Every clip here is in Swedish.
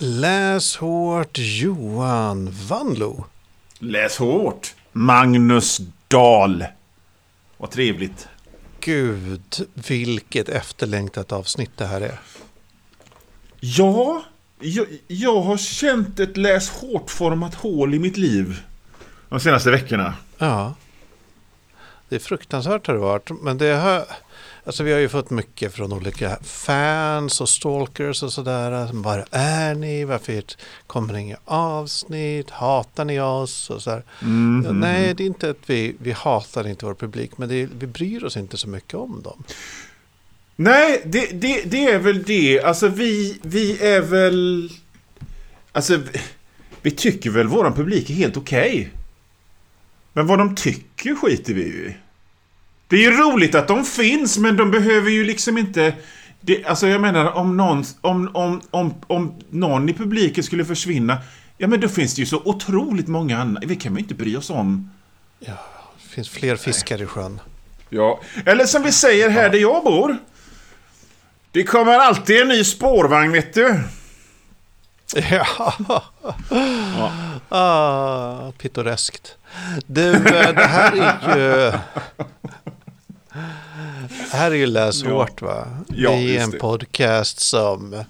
Läs hårt Johan Vanlo. Läs hårt. Magnus Dahl. Vad trevligt. Gud, vilket efterlängtat avsnitt det här är. Ja, jag, jag har känt ett läs hårt-format hål i mitt liv. De senaste veckorna. Ja. Det är fruktansvärt har det varit. Men det har, alltså vi har ju fått mycket från olika fans och stalkers och sådär. Var är ni? Varför kommer det inga avsnitt? Hatar ni oss? Och så här. Mm, Ja, Nej, det är inte att vi, vi hatar inte vår publik. Men det är, vi bryr oss inte så mycket om dem. Nej, det, det, det är väl det. Alltså vi, vi är väl... Alltså, vi, vi tycker väl våran publik är helt okej. Men vad de tycker skiter vi ju i. Det är ju roligt att de finns, men de behöver ju liksom inte... Det, alltså jag menar, om någon, om, om, om, om någon i publiken skulle försvinna, ja men då finns det ju så otroligt många andra. Vi kan väl inte bry oss om... Det finns fler fiskar i sjön. Ja, eller som vi säger här där jag bor. Det kommer alltid en ny spårvagn, vet du. Ja, ah, pittoreskt. Du, eh, det här är ju... Det här är ju Läs hårt va? Ja, det är en det. podcast som...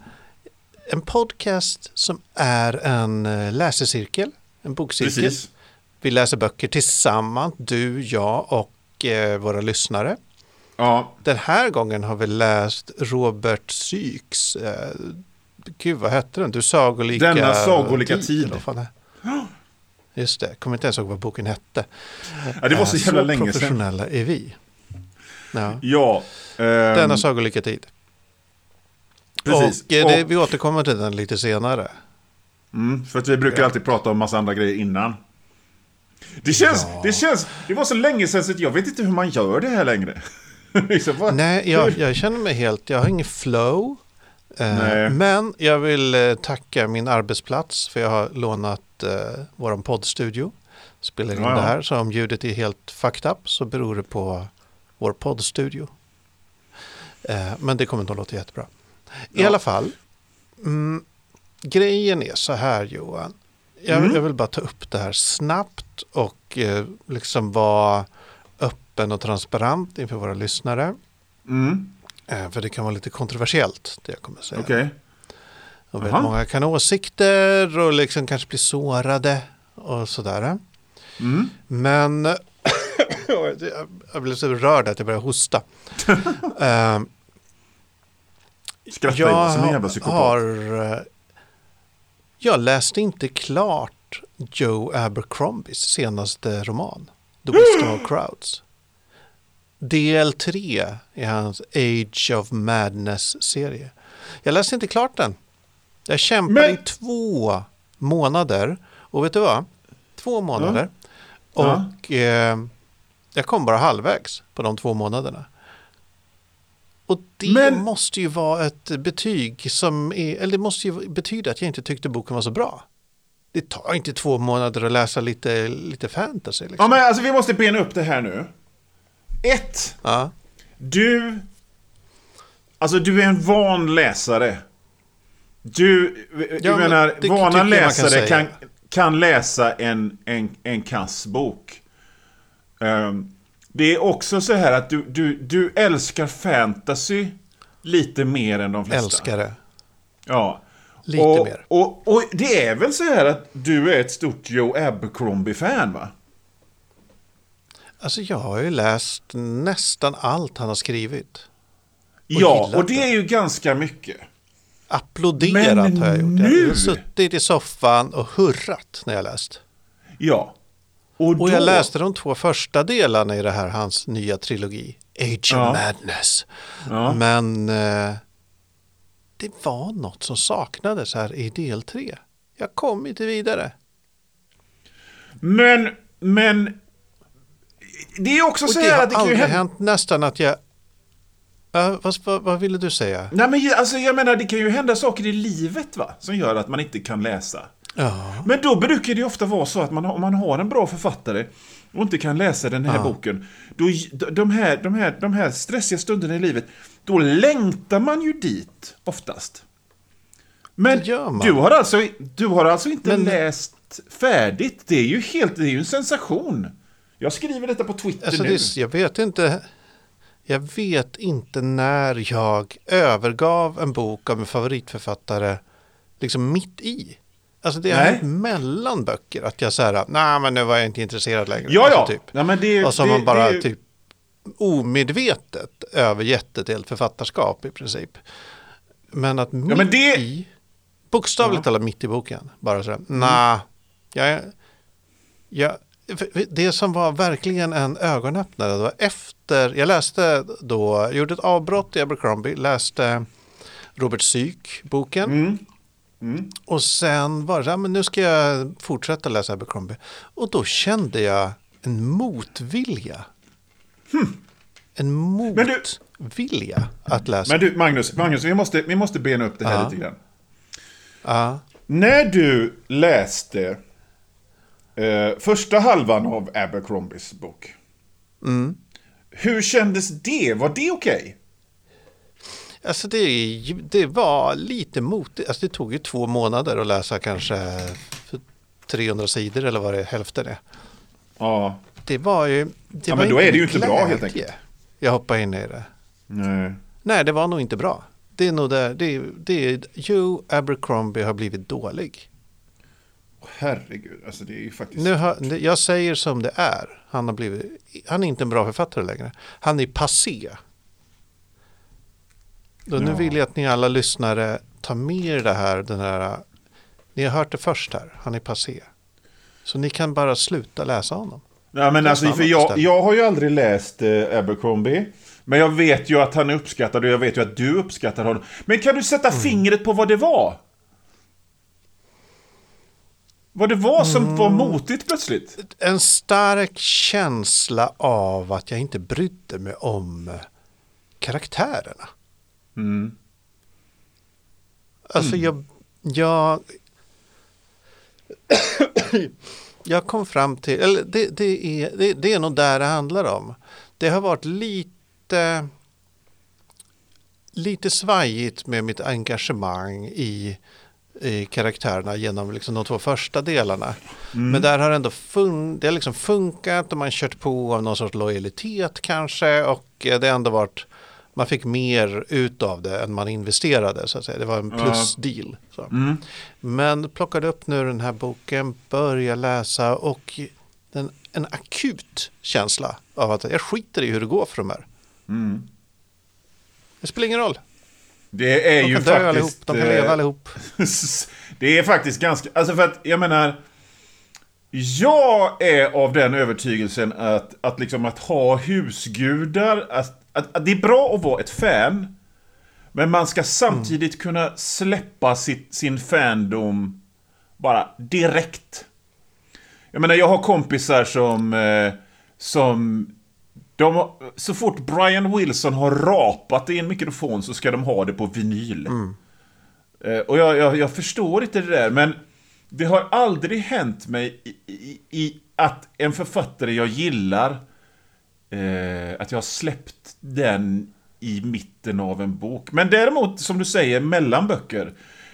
En podcast som är en eh, läsecirkel, en bokcirkel. Precis. Vi läser böcker tillsammans, du, jag och eh, våra lyssnare. Ja, Den här gången har vi läst Robert Sykes, eh, gud vad hette den? Du sagolika Denna sagolika tid. är. Just det, kommer inte ens ihåg vad boken hette. ja det var så Eh, jävla länge sedan. professionella är vi. Ja. Ja. ehm, Denna sagolika tid. precis. Och, eh, det, Och- vi återkommer till den lite senare. Mm, för att vi brukar alltid prata om massa andra grejer innan. Det känns, Ja. det känns, det var så länge sedan så jag vet inte hur man gör det här längre. liksom, Nej, jag, jag känner mig helt, jag har ingen flow. Eh, men jag vill eh, tacka min arbetsplats för jag har lånat eh, vår poddstudio. Spelar in Ja, ja. det här, så om ljudet är helt fucked up så beror det på vår poddstudio. Eh, men det kommer nog låta jättebra. I Ja. alla fall, mm, grejen är så här Johan. Jag, Mm. jag vill bara ta upp det här snabbt och eh, liksom vara öppen och transparent inför våra lyssnare. Mm, Eh, För det kan vara lite kontroversiellt, det jag kommer säga. Okej. Och väldigt många kan ha åsikter och liksom kanske bli sårade och sådär. Mm. Men jag blev så rörd att jag började hosta. Eh, Skrattar jag som en jävla psykopat. har... eh, Jag läste inte klart Joe Abercrombies senaste roman. The Wisdom of Crowds. Del 3 är hans Age of Madness-serie. Jag läste inte klart den. Jag kämpade Men- i två månader. Och vet du vad? Två månader. Ja. Och eh, jag kom bara halvvägs på de två månaderna. Och det Men- måste ju vara ett betyg som är, eller det måste ju betyda att jag inte tyckte boken var så bra. Det tar inte två månader att läsa lite, lite fantasy. Liksom. Ja, men alltså vi måste bena upp det här nu. Ett. Ja. Du... Alltså du är en van läsare. Du, jag Ja, men menar, det vana kan läsare säga. kan, kan läsa en, en, en kass bok. Ehm, det är också så här att du, du, du älskar fantasy lite mer än de flesta. Älskar det. Ja. Lite och, mer. Och, och det är väl så här att du är ett stort Joe Abercrombie-fan va? Alltså jag har ju läst nästan allt han har skrivit. ja, gillat och det är ju ganska mycket. Applåderat har jag gjort. nu- Jag har suttit i soffan och hurrat när jag läst. Ja. Och, Och då, jag läste de två första delarna i det här, hans nya trilogi. Age Ja. of Madness. Ja. Men eh, det var något som saknades här i del 3. Jag kom inte vidare. Men, men... Det är också Och så här har att det ju aldrig hänt nästan att jag... Ja, vad, vad, vad ville du säga? Nej men alltså jag menar det kan ju hända saker i livet va? Som gör att man inte kan läsa. Ja, Men då brukar det ofta vara så att man, om man har en bra författare och inte kan läsa den här Ja. boken. Då, de, här, de, här, de här stressiga stunderna i livet, då längtar man ju dit oftast. Men du har alltså, du har alltså inte Men- läst färdigt? Det är ju helt, det är ju en sensation. Jag skriver detta på Twitter Alltså nu. det, jag vet inte. Jag vet inte när jag övergav en bok av en favoritförfattare liksom mitt i. Alltså det hänt mellan böcker att jag säger nej men nu var jag inte intresserad längre. Ja, ja. Alltså, typ. ja men det, Och så har det, man bara det, typ omedvetet övergett ett helt författarskap i princip. Men att mitt men det- i, bokstavligt Ja. talat mitt i boken, bara sådär, nej, jag, jag, det som var verkligen en ögonöppnare, det var efter, jag läste då, gjorde ett avbrott i Abercrombie, läste Robert Syk-boken. Mm. Mm. Och sen var det så men nu ska jag fortsätta läsa Abercrombie. Och då kände jag en motvilja. En Men du- motvilja att läsa. Men du, Magnus, Magnus vi, måste, vi måste bena upp det här Ja. lite grann. ja. När du läste eh, första halvan av Abercrombies bok. Mm. Hur kändes det? Var det okej? Alltså det, det var lite motigt. Alltså det tog ju två månader att läsa kanske för 300 sidor eller vad det är, hälften är. Ja. Det var ju... Det Ja, var men då är det ju inte bra, helt enkelt. Jag hoppade in i det. Nej. Nej, det var nog inte bra. Det är nog där, det, det är, Joe Abercrombie har blivit dålig. Herregud, alltså det är ju faktiskt... Nu har, jag säger som det är. Han, har blivit, han är inte en bra författare längre. Han är passé. Då nu Ja. vill jag att ni alla lyssnare tar med er det här, den här. Ni har hört det först här. Han är passé. Så ni kan bara sluta läsa honom. Ja, men alltså, för jag, jag har ju aldrig läst eh, Abercrombie. Men jag vet ju att han är uppskattad och jag vet ju att du uppskattar honom. Men kan du sätta Mm. fingret på vad det var? Vad det var som Mm. var motigt plötsligt? En stark känsla av att jag inte brydde mig om karaktärerna. Mm. Alltså jag, jag, jag kom fram till, eller det, det, är, det, det är nog där det handlar om. Det har varit lite, lite svajigt med mitt engagemang i, i karaktärerna genom liksom de två första delarna. Men där har ändå fun, det har liksom funkat och man kört på av någon sorts lojalitet kanske och det har ändå varit man fick mer ut av det än man investerade så att säga. Det var en plusdeal. Mm. Men plockade upp nu den här boken, började läsa och den, en akut känsla av att jag skiter i hur det går för de här. Mm. Det spelar ingen roll. Det är De ju kan dö allihop, faktiskt... de kan eh, leva allihop. det är faktiskt ganska... Alltså för att jag menar... Jag är av den övertygelsen att, att, liksom att ha husgudar, att, att, att det är bra att vara ett fan. Men man ska samtidigt kunna släppa sitt, sin fandom bara direkt. Jag menar, jag har kompisar som... Eh, som de, så fort Brian Wilson har rapat i en mikrofon så ska de ha det på vinyl. Eh, och jag, jag, jag förstår inte det där, men det har aldrig hänt mig i, i, i att en författare jag gillar, eh, att jag har släppt den i mitten av en bok. Men däremot, som du säger, mellan böcker.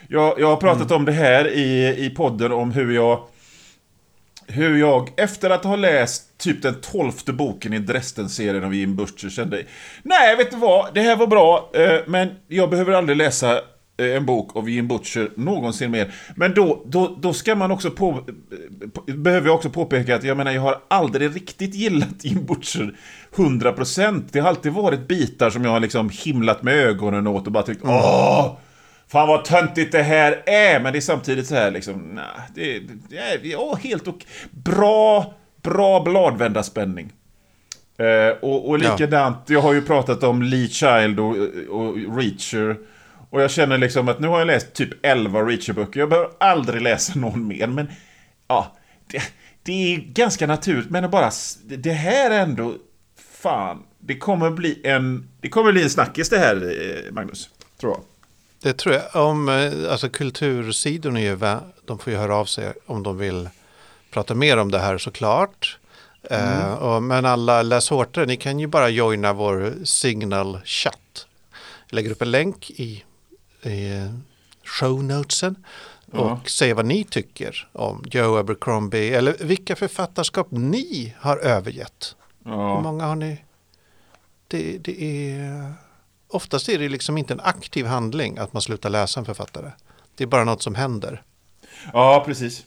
Jag, jag har pratat om det här i, i podden om hur jag hur jag, efter att ha läst typ den tolfte boken i Dresden-serien av Jim Butcher kände Nej, vet du vad? Det här var bra, eh, men jag behöver aldrig läsa eh, en bok av Jim Butcher någonsin mer. Men då, då, då ska man också på, på, behöver jag också påpeka att jag menar, jag har aldrig riktigt gillat Jim Butcher 100%. Det har alltid varit bitar som jag har liksom himlat med ögonen åt och bara tyckt åh! Fan vad töntigt det här är, men det är samtidigt så här liksom, nej, det, det är ja, helt och Bra, bra bladvändarspänning. Eh, och, och Ja. likadant, jag har ju pratat om Lee Child och, och Reacher. Och jag känner liksom att nu har jag läst typ 11 Reacher-böcker, jag behöver aldrig läsa någon mer, men ja, det, det är ganska naturligt, men bara, det här är ändå, fan, det kommer bli en, det kommer bli en snackis det här, eh, Magnus, tror jag. Det tror jag. Om, eh, alltså kultursidorna ju, de får ju höra av sig om de vill prata mer om det här såklart. Eh, och, men alla läshårtare, ni kan ju bara joina vår signal chatt. Jag lägger upp en länk i, i shownotesen Ja. och säga vad ni tycker om Joe Abercrombie eller vilka författarskap ni har övergett. Hur Ja. många har ni? Det, det är... Oftast är det liksom inte en aktiv handling att man slutar läsa en författare. Det är bara något som händer. ja, precis.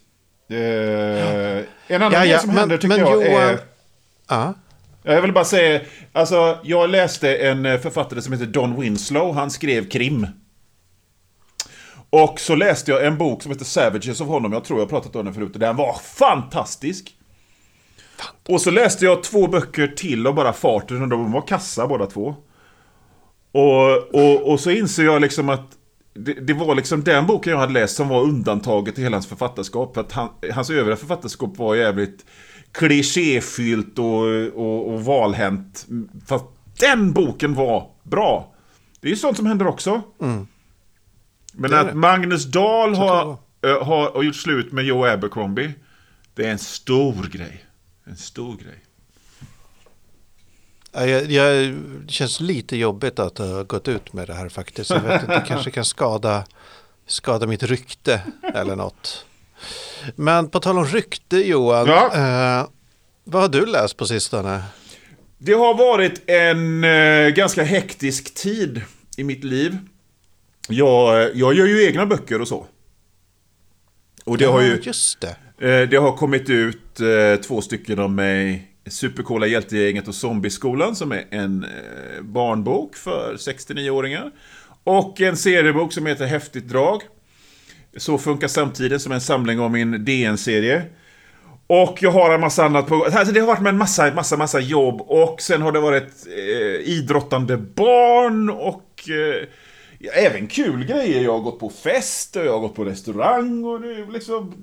Eh, en annan Ja, grej ja, som men- händer tycker men jag Johan- är... Ja, Jag vill bara säga, alltså jag läste en eh, författare som heter Don Winslow, han skrev krim. Och så läste jag en bok som heter Savages av honom, jag tror jag pratat om den förut, den var fantastisk. Och så läste jag två böcker till av bara farten, och de var kassa båda två. Och, och, och så inser jag liksom att det, det var liksom den boken jag hade läst som var undantaget i hela hans författarskap. För att han, hans övriga författarskap var jävligt klichéfyllt och, och, och valhänt. Fast den boken var bra. Det är ju sånt som händer också. Men Det är att det. Magnus Dahl har, äh, har, har gjort slut med Joe Abercrombie. Det är en stor grej. En stor grej. Ja, Jag, jag, det känns lite jobbigt att ha gått ut med det här faktiskt. Jag vet inte, det kanske kan skada, skada mitt rykte eller något. Men på tal om rykte Johan, Ja. eh, vad har du läst på sistone? Det har varit en eh, ganska hektisk tid i mitt liv. Jag, jag gör ju egna böcker och så. Och det har ju... Just det. Eh, Det har kommit ut eh, två stycken av mig. Supercoola hjältegänget och Zombieskolan som är en eh, barnbok för 69-åringar. Och en seriebok som heter Häftigt drag. Så funkar samtiden som en samling av min DN-serie. Och jag har en massa annat på alltså Det har varit med en massa, massa, massa jobb och sen har det varit eh, idrottande barn och eh, ja, även kul grejer. Jag har gått på fest och jag har gått på restaurang och det är liksom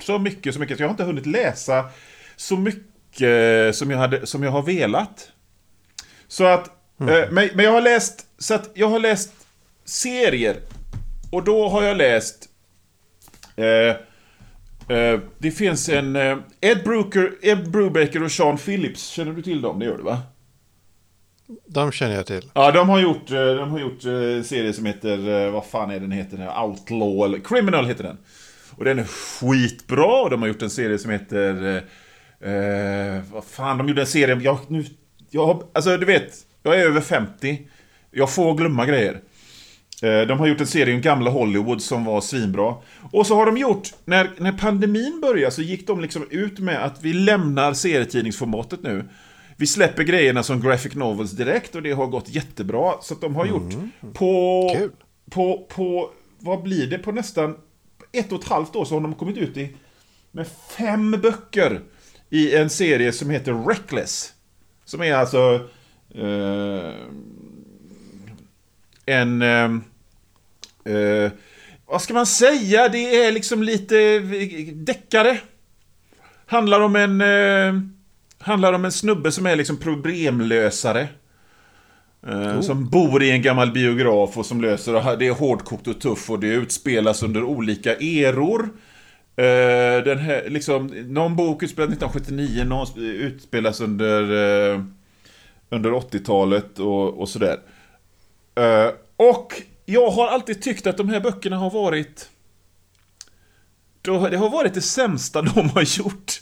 så mycket, så mycket. Så jag har inte hunnit läsa så mycket som jag, hade, som jag har velat. Så att, eh, men, men jag har läst, så att jag har läst serier. Och då har jag läst eh, Eh, det finns en... eh, Ed, Brooker, Ed Brubaker och Sean Phillips, känner du till dem? Det gör du va? De känner jag till. Ja, de har gjort, eh, de har gjort eh, en serie som heter, eh, vad fan är den heter? Den Outlaw, Criminal heter den. Och den är skitbra, och de har gjort en serie som heter... Eh, vad fan, de gjorde en serie, jag, nu, jag alltså du vet, jag är över 50. Jag får glömma grejer. Eh, De har gjort en serie om gamla Hollywood som var svinbra. Och så har de gjort, när, när pandemin började så gick de liksom ut med att vi lämnar serietidningsformatet nu. Vi släpper grejerna som graphic novels direkt och det har gått jättebra. Så att de har gjort på, Kul. på, på, vad blir det, på nästan ett och ett halvt år så har de kommit ut i, med fem böcker i en serie som heter Reckless. Som är alltså eh, en... Eh, eh, vad ska man säga? Det är liksom lite eh, deckare. Handlar om en... Eh, handlar om en snubbe som är liksom problemlösare. Eh, Som bor i en gammal biograf och som löser det är hårdkokt och tuff och det utspelas under olika eror. Eh, den här, liksom, någon bok utspelas 1979, någon utspelas under, eh, under 80-talet och, och sådär. Eh, och jag har alltid tyckt att de här böckerna har varit... Det har varit det sämsta de har gjort.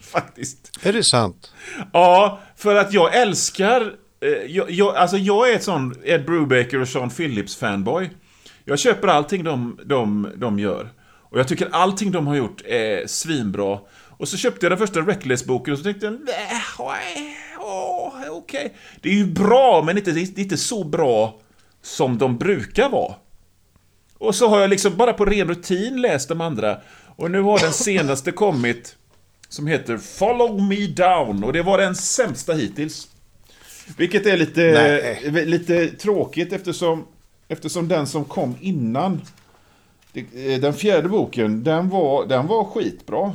Faktiskt. Är det sant? Ja, för att jag älskar... Jag, jag, alltså jag är ett sån Ed Brubaker och Sean Phillips fanboy. Jag köper allting de, de, de gör. Och jag tycker allting de har gjort är svinbra. Och så köpte jag den första Reckless-boken och så tänkte jag, "Nä, oj, åh, okej. Det är ju bra, men inte, det är inte så bra som de brukar vara. Och så har jag liksom bara på ren rutin läst de andra. Och nu har den senaste kommit som heter Follow Me Down och det var den sämsta hittills. Vilket är lite, Nej. lite tråkigt eftersom, eftersom den som kom innan eh, den fjärde boken, den var, den var skitbra.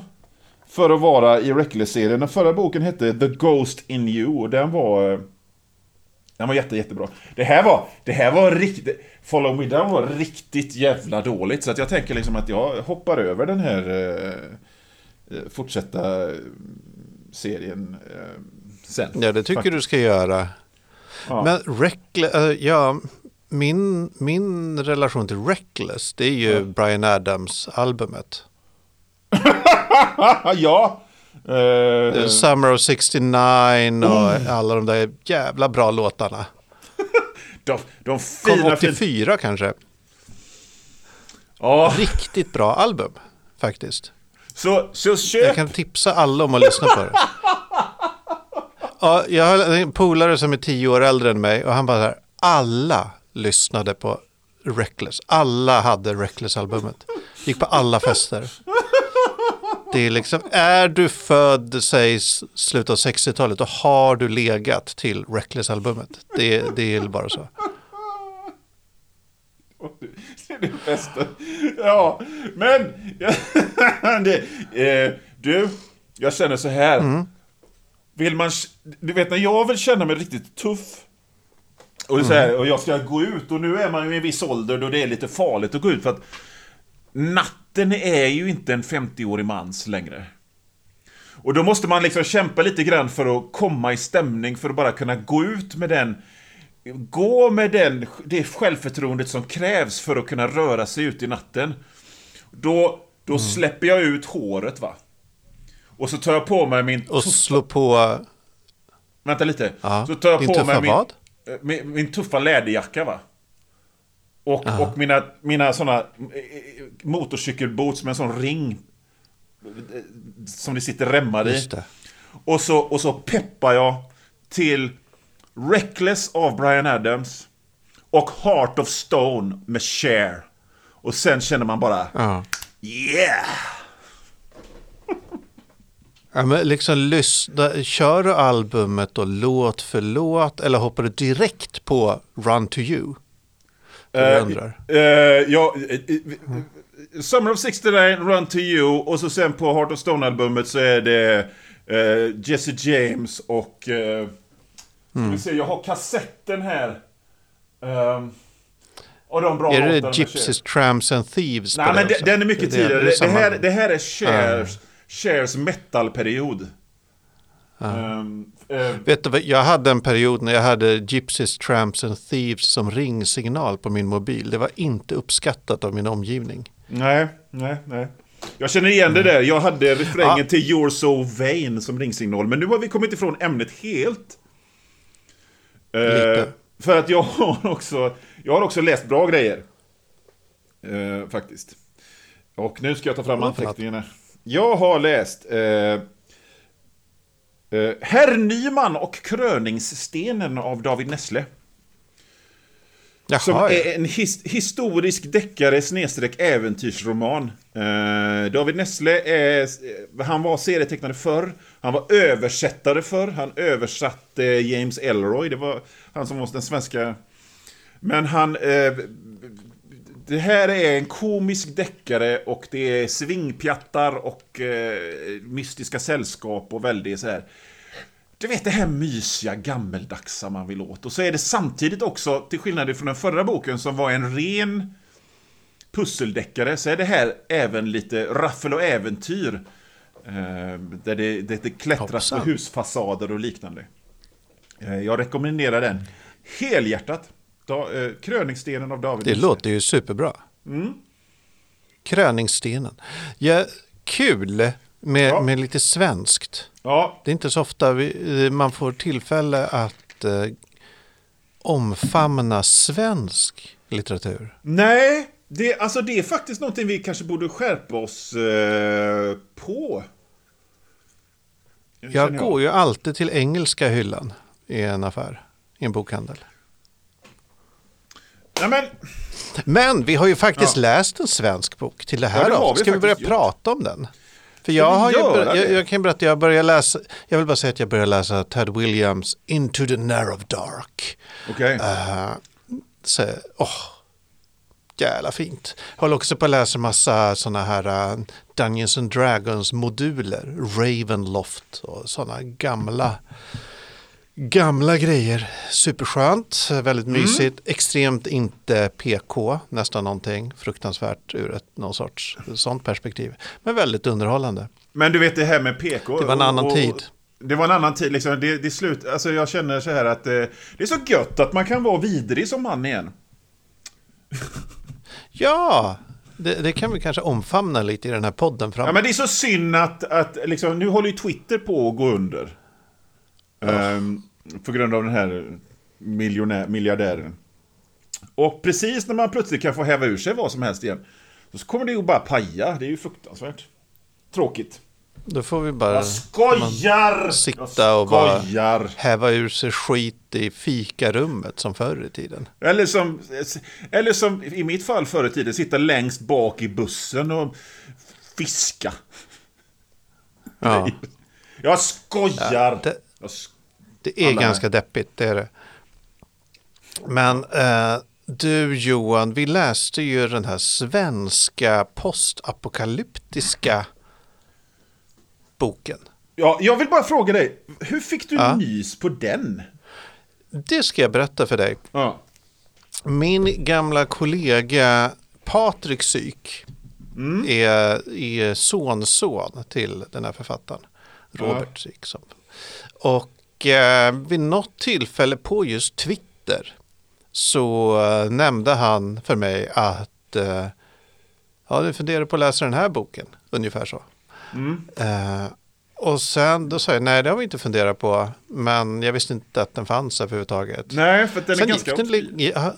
För att vara i Reckless-serien. Den förra boken hette The Ghost in You och den var... eh, Den var jätte, jättebra. Det här var, det här var riktigt... Follow Me Down var riktigt jävla dåligt. Så att jag tänker liksom att jag hoppar över den här... Eh, eh, fortsätta eh, serien eh, sen. Ja, det tycker du ska göra. Ja. Men Reckless, ja, min, min relation till Reckless, det är ju Brian Adams-albumet. ja. Eh, Summer of 69 och alla de där jävla bra låtarna. de, de Kom fina, fina... 84 kanske. Ja, Riktigt bra album faktiskt. så, så Jag köp... kan tipsa alla om att lyssna på det. Ja, jag har en polare som är tio år äldre än mig och han bara så här, alla lyssnade på Reckless. Alla hade Reckless-albumet. Gick på alla fester. Det är liksom, är du född, säg slutet av 60-talet, då har du legat till Reckless-albumet. Det, det är bara så. Det är det bästa. Ja, men... det, eh, du, jag känner så här. Vill man... Du vet när jag vill känna mig riktigt tuff. Och, så här, och jag ska gå ut och nu är man ju i en viss ålder då det är lite farligt att gå ut för att natten är ju inte en 50-årig mans längre. Och då måste man liksom kämpa lite grann för att komma i stämning för att bara kunna gå ut med den Gå med den, det självförtroendet som krävs för att kunna röra sig ut i natten. Då, då släpper jag ut håret va. Och så tar jag på mig min... Och slå på, Vänta lite. Ja, Så tar jag på mig min, vad? Eh, min, min tuffa läderjacka va. Och, och mina, mina såna motorcykelboots med en sån ring. eh, Som det sitter remmar i. Och så, och så peppar jag till Reckless av Brian Adams och Heart of Stone med Cher. Och sen känner man bara Ja. Yeah! Ja, men liksom lyssna, kör du albumet då låt för låt eller hoppar du direkt på Run to You? Undrar. eh, ja, eh, Summer of 69, Run to You och så sen på Heart of Stone-albumet så är det Jesse James och... Ska Mm. vi se, jag har kassetten här. Um, och de bra Är det Gypsies, Tramps and Thieves? Nej, men också? den är mycket Det- tidigare. det Det, här, det här är Chers, Chers metal-period. Ehm, eh, Vet du jag hade en period när jag hade Gypsies, Tramps and Thieves som ringsignal på min mobil. Det var inte uppskattat av min omgivning. nej, nej, nej. Jag känner igen det där. Jag hade refrängen Mm. Ja. till You're So Vain som ringsignal. Men nu har vi kommit ifrån ämnet helt. Lite. för att jag har också, jag har också läst bra grejer. Eh, faktiskt. Och nu ska jag ta fram anteckningarna. Jag har läst eh, eh, Herr Nyman och kröningsstenen av David Nessle. Jaha, Som är en his historisk deckare snedstreck äventyrsroman. Eh, David Nessle är, eh, han var serietecknare förr. Han var översättare förr. Han översatte James Elroy. Det var han som var den svenska... Men han... Eh, det här är en komisk deckare och det är svingpjattar och eh, mystiska sällskap och väldigt så här... Du vet det här mysiga, gammeldagsa man vill åt. Och så är det samtidigt också, till skillnad från den förra boken som var en ren pusseldeckare, så är det här även lite raffel och äventyr. Eh, där det, det, det klättras på husfasader och liknande. Eh, jag rekommenderar den helhjärtat. Da, eh, Kröningsstenen av David Det låter ju superbra. Mm. Kröningsstenen. Ja, kul med, Ja. med lite svenskt. Ja, Det är inte så ofta vi, man får tillfälle att eh, omfamna svensk litteratur. nej, det, alltså det är faktiskt någonting vi kanske borde skärpa oss eh, på. Jag Känner går ju alltid till engelska hyllan i en affär, i en bokhandel. Nej, men, Men vi har ju faktiskt Ja. läst en svensk bok till det här Ja, det vi Ska vi börja gjort. prata om den? För jag, har ju jag, jag kan berätta, jag börjar läsa, jag vill bara säga att jag börjar läsa Ted Williams Into the Narrow Dark. okej. Uh, så, åh, jävla fint. Jag håller också på att läsa massa sådana här uh, Dungeons and Dragons moduler, Ravenloft och sådana gamla Gamla grejer, superskönt, väldigt mysigt, extremt inte PK, nästan någonting, fruktansvärt ur ett någon sorts sånt perspektiv, men väldigt underhållande. Men du vet det här med PK. Det var en annan och, tid. Det var en annan tid. Liksom, det, det slut, alltså jag känner så här att eh, det är så gött att man kan vara vidrig som man igen. Ja, det, det kan vi kanske omfamna lite i den här podden framåt. Ja, men det är så synd att, att liksom, nu håller ju Twitter på att gå under. Ehm, på grund av den här miljardären. Och precis när man plötsligt kan få häva ur sig vad som helst igen. Så kommer det ju bara paja. Det är ju fruktansvärt. Tråkigt. Då får vi bara Jag skojar! sitta Jag och bara- skojar. häva ur sig skit i fikarummet som förr i tiden. Eller som, eller som i mitt fall förr i tiden, sitta längst bak i bussen och fiska. Ja, Jag skojar! det, Jag sk- det är Alla ganska deppigt, det är det. Men eh, du Johan, vi läste ju den här svenska postapokalyptiska boken. ja, jag vill bara fråga dig, hur fick du Ja. nys på den? Det ska jag berätta för dig. Ja. Min gamla kollega Patrik Syk Mm. är, är sonson till den här författaren, Robert Syk. Som. Och eh, vid något tillfälle på just Twitter så eh, nämnde han för mig att eh, ja, du funderar på att läsa den här boken, ungefär så. Mm. Eh, och sen då sa jag, nej det har vi inte funderat på, men jag visste inte att den fanns överhuvudtaget. Nej, för den är Sen, ganska... den, ja,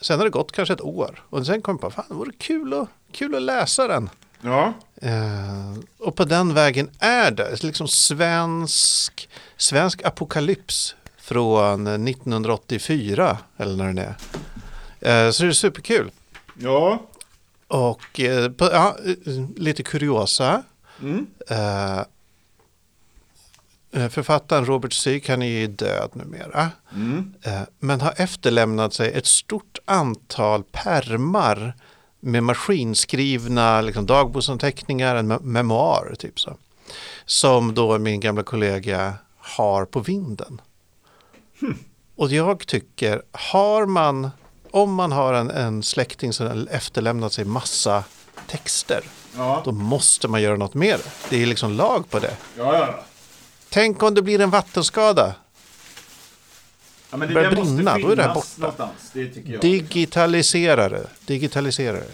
sen har det gått kanske ett år och sen kom jag på, fan det vore kul att, kul att läsa den. Ja. Eh, och på den vägen är det, liksom svensk, svensk apokalyps från 1984, eller när den är. Eh, så det är superkul. Ja. Och eh, på, ja, lite kuriosa. Mm. Författaren Robert Syk, han är ju död numera. Mm. Men har efterlämnat sig ett stort antal permar med maskinskrivna liksom, dagboksanteckningar, en me- memoar typ så. Som då min gamla kollega har på vinden. Och jag tycker, har man, om man har en, en släkting som efterlämnat sig massa texter, Ja. då måste man göra något med det. Det är liksom lag på det. Ja, ja. Tänk om det blir en vattenskada. Ja men det Börjar brinna, då är det här borta. Någonstans, det tycker jag. Digitalisera det. Digitalisera det.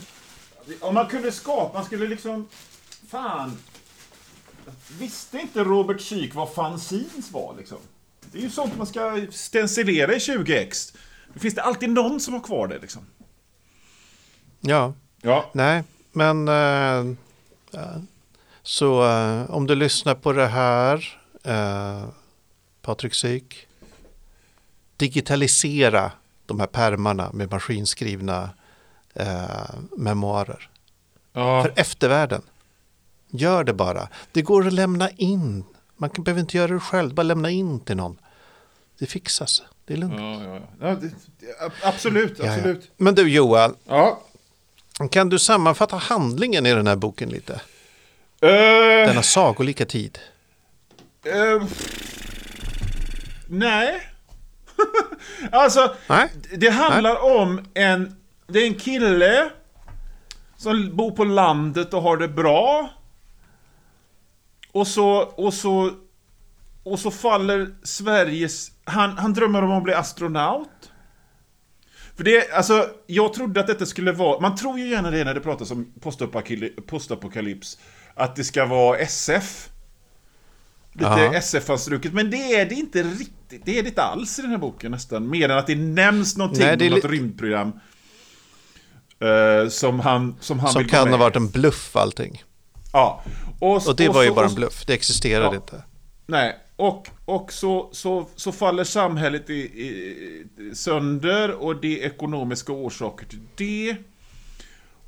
Om man kunde skapa, man skulle liksom... Fan. Visste inte Robert Syk vad fanzines var liksom? Det är ju sånt man ska stencilera i 20x. Det finns det alltid någon som har kvar det liksom. Ja, Ja. nej, men ja. så eh, om du lyssnar på det här, eh, Patrik Syk, digitalisera de här pärmarna med maskinskrivna eh, memoarer. Ja. För eftervärlden. Gör det bara. Det går att lämna in. Man behöver inte göra det själv, bara lämna in till någon. Det fixas. Det är lugnt. Ja, ja, det, absolut, absolut. Men du Johan, kan du sammanfatta handlingen i den här boken lite? Eh, Denna sagolika tid. eh, nej. alltså, Nej? det handlar om en... Det är en kille som bor på landet och har det bra. Och så, och så, och så faller Sveriges... Han, han drömmer om att bli astronaut. För det, alltså, jag trodde att detta skulle vara... Man tror ju gärna det när det pratas om postapokaly- postapokalyps. Att det ska vara SF. Lite. SF-anstruket, men det är det inte riktigt. Det är det inte alls i den här boken nästan. Mer än att det nämns någonting Nej, det om något li- rymdprogram. eh, som han, som han Som vill kan ha varit en bluff allting. Ja. Och, Och det och var ju så- bara och en bluff. Det existerade Ja. inte. Nej, och, och så, så, så faller samhället i, i, sönder och det är ekonomiska orsaker till det.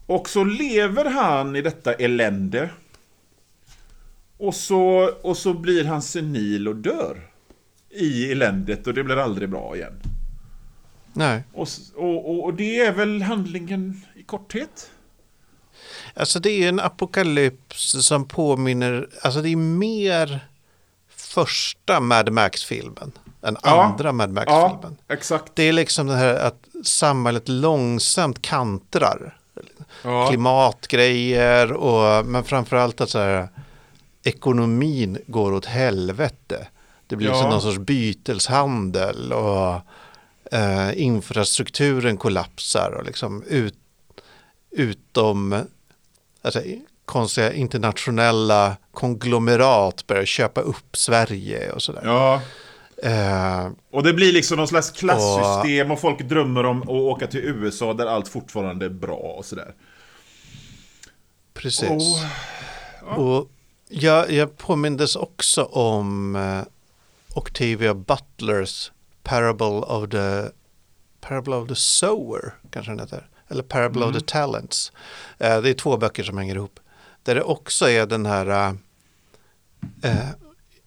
Och så lever han i detta elände. Och så, och så blir han senil och dör. I eländet och det blir aldrig bra igen. Nej. Och, och, och det är väl handlingen i korthet? Alltså det är en apokalyps som påminner, alltså det är mer första Mad Max-filmen än Ja. andra Mad Max-filmen. Ja, exakt. Det är liksom det här att samhället långsamt kantrar. Ja. Klimatgrejer och men framförallt att så här, ekonomin går åt helvete. Det blir Ja. någon sorts byteshandel och eh, infrastrukturen kollapsar och liksom ut, utom alltså, konstiga internationella konglomerat börjar köpa upp Sverige och sådär. Ja. Eh, Och det blir liksom någon slags klassystem och folk drömmer om att åka till USA där allt fortfarande är bra och sådär. precis. Och- Och jag, jag påmindes också om eh, Octavia Butlers Parable of the Parable of the Sower, kanske den heter. Eller Parable of the Talents. Eh, det är två böcker som hänger ihop. Där det också är den här eh, eh,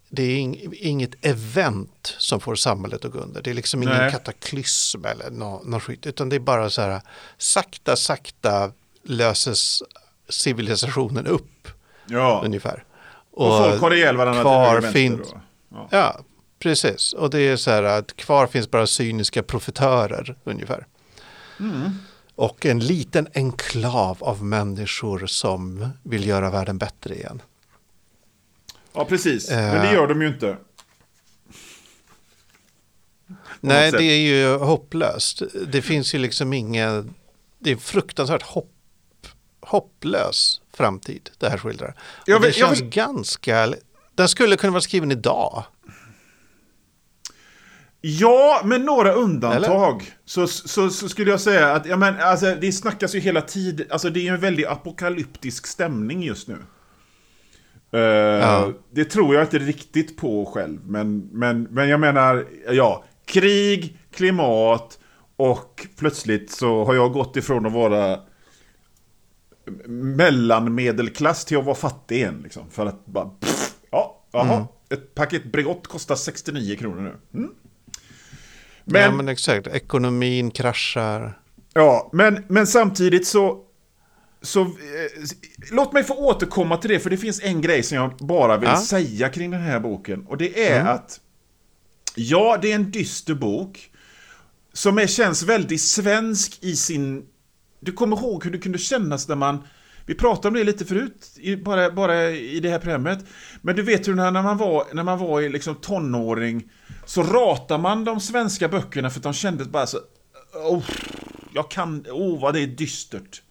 det är ing, inget event som får samhället att gå under. Det är liksom ingen Nej. kataklysm eller något nå skit. Utan det är bara så här sakta, sakta löses civilisationen upp Ja. ungefär. Och, folk har ihjäl varandra kvar och finns-. Ja. Ja, precis. Och det är så här att kvar finns bara cyniska profitörer ungefär. Mm. Och en liten enklav av människor som vill göra världen bättre igen. ja, precis. Eh. Men det gör de ju inte. Nej, det är ju hopplöst. Det finns ju liksom ingen... Det är fruktansvärt hopp, hopplös framtid det här skildrar. Det vill- jag känns vill- ganska... Den skulle kunna vara skriven idag. Ja, med några undantag så, så, så skulle jag säga att ja, men, alltså, det snackas ju hela tiden. Alltså, det är ju en väldigt apokalyptisk stämning just nu. Eh, Det tror jag inte riktigt på själv. Men, men, men jag menar, ja, krig, klimat och plötsligt så har jag gått ifrån att vara mellanmedelklass till att vara fattig igen. Liksom, för att bara, pff, ja, jaha, ett paket Bregott kostar 69 kronor nu. Mm. Men, ja, Men, exakt, ekonomin kraschar. ja, men, men samtidigt så... så eh, låt mig få återkomma till det, för det finns en grej som jag bara vill Ja. säga kring den här boken. Och det är att... Ja, det är en dyster bok. Som är, känns väldigt svensk i sin... Du kommer ihåg hur det kunde kännas när man... Vi pratade om det lite förut, i, bara, bara i det här programmet. Men du vet hur när, när man var, när man var i liksom tonåring så ratar man de svenska böckerna för att de kändes bara så... Oh, jag kan... Åh, oh, vad det är dystert.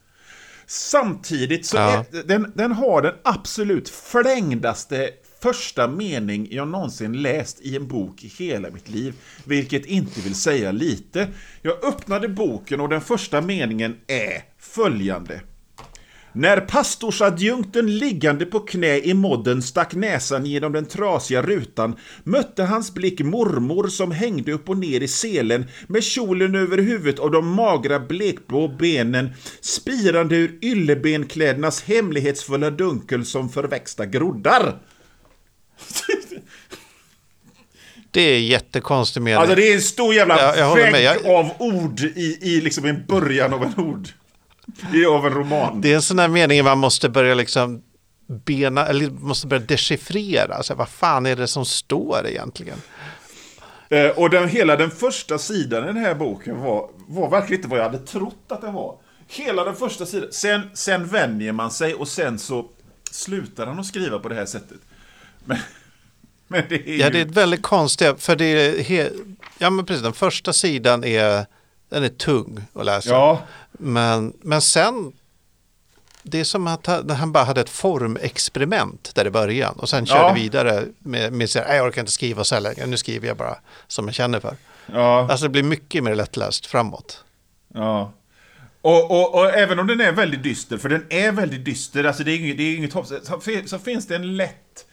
Samtidigt så Ja. är, den, den har den absolut flängdaste första mening jag någonsin läst i en bok i hela mitt liv. Vilket inte vill säga lite. Jag öppnade boken och den första meningen är följande. När pastorsadjunkten liggande på knä i modden stack näsan genom den trasiga rutan mötte hans blick mormor som hängde upp och ner i selen med kjolen över huvudet och de magra blekblå benen spirande ur yllebenklädernas hemlighetsfulla dunkel som förväxta groddar. Det är jättekonstig mening. Alltså det är en stor jävla Ja, jag håller vägg. Jag- av ord i, i liksom en början av en ord. I av en roman. Det är en sån här mening man måste börja liksom bena, eller måste börja dechiffrera. Alltså, vad fan är det som står egentligen? Eh, och den, hela den första sidan i den här boken var, var verkligen inte vad jag hade trott att den var. Hela den första sidan. Sen, sen vänjer man sig och sen så slutar han att skriva på det här sättet. Men, men det är Ja, ju... det är ett väldigt konstigt, för det är, he, ja men precis, den första sidan är, den är tung att läsa. Ja, Men, men sen, det är som att han, bara hade ett formexperiment där i början och sen körde Ja. vidare med, med sig, "Nej, jag orkar inte skriva så här länge, nu skriver jag bara som jag känner för. ja, Alltså det blir mycket mer lättläst framåt. ja. Och, och, och även om den är väldigt dyster, för den är väldigt dyster, alltså det är inget, det är inget hopp, så, så finns det en lätt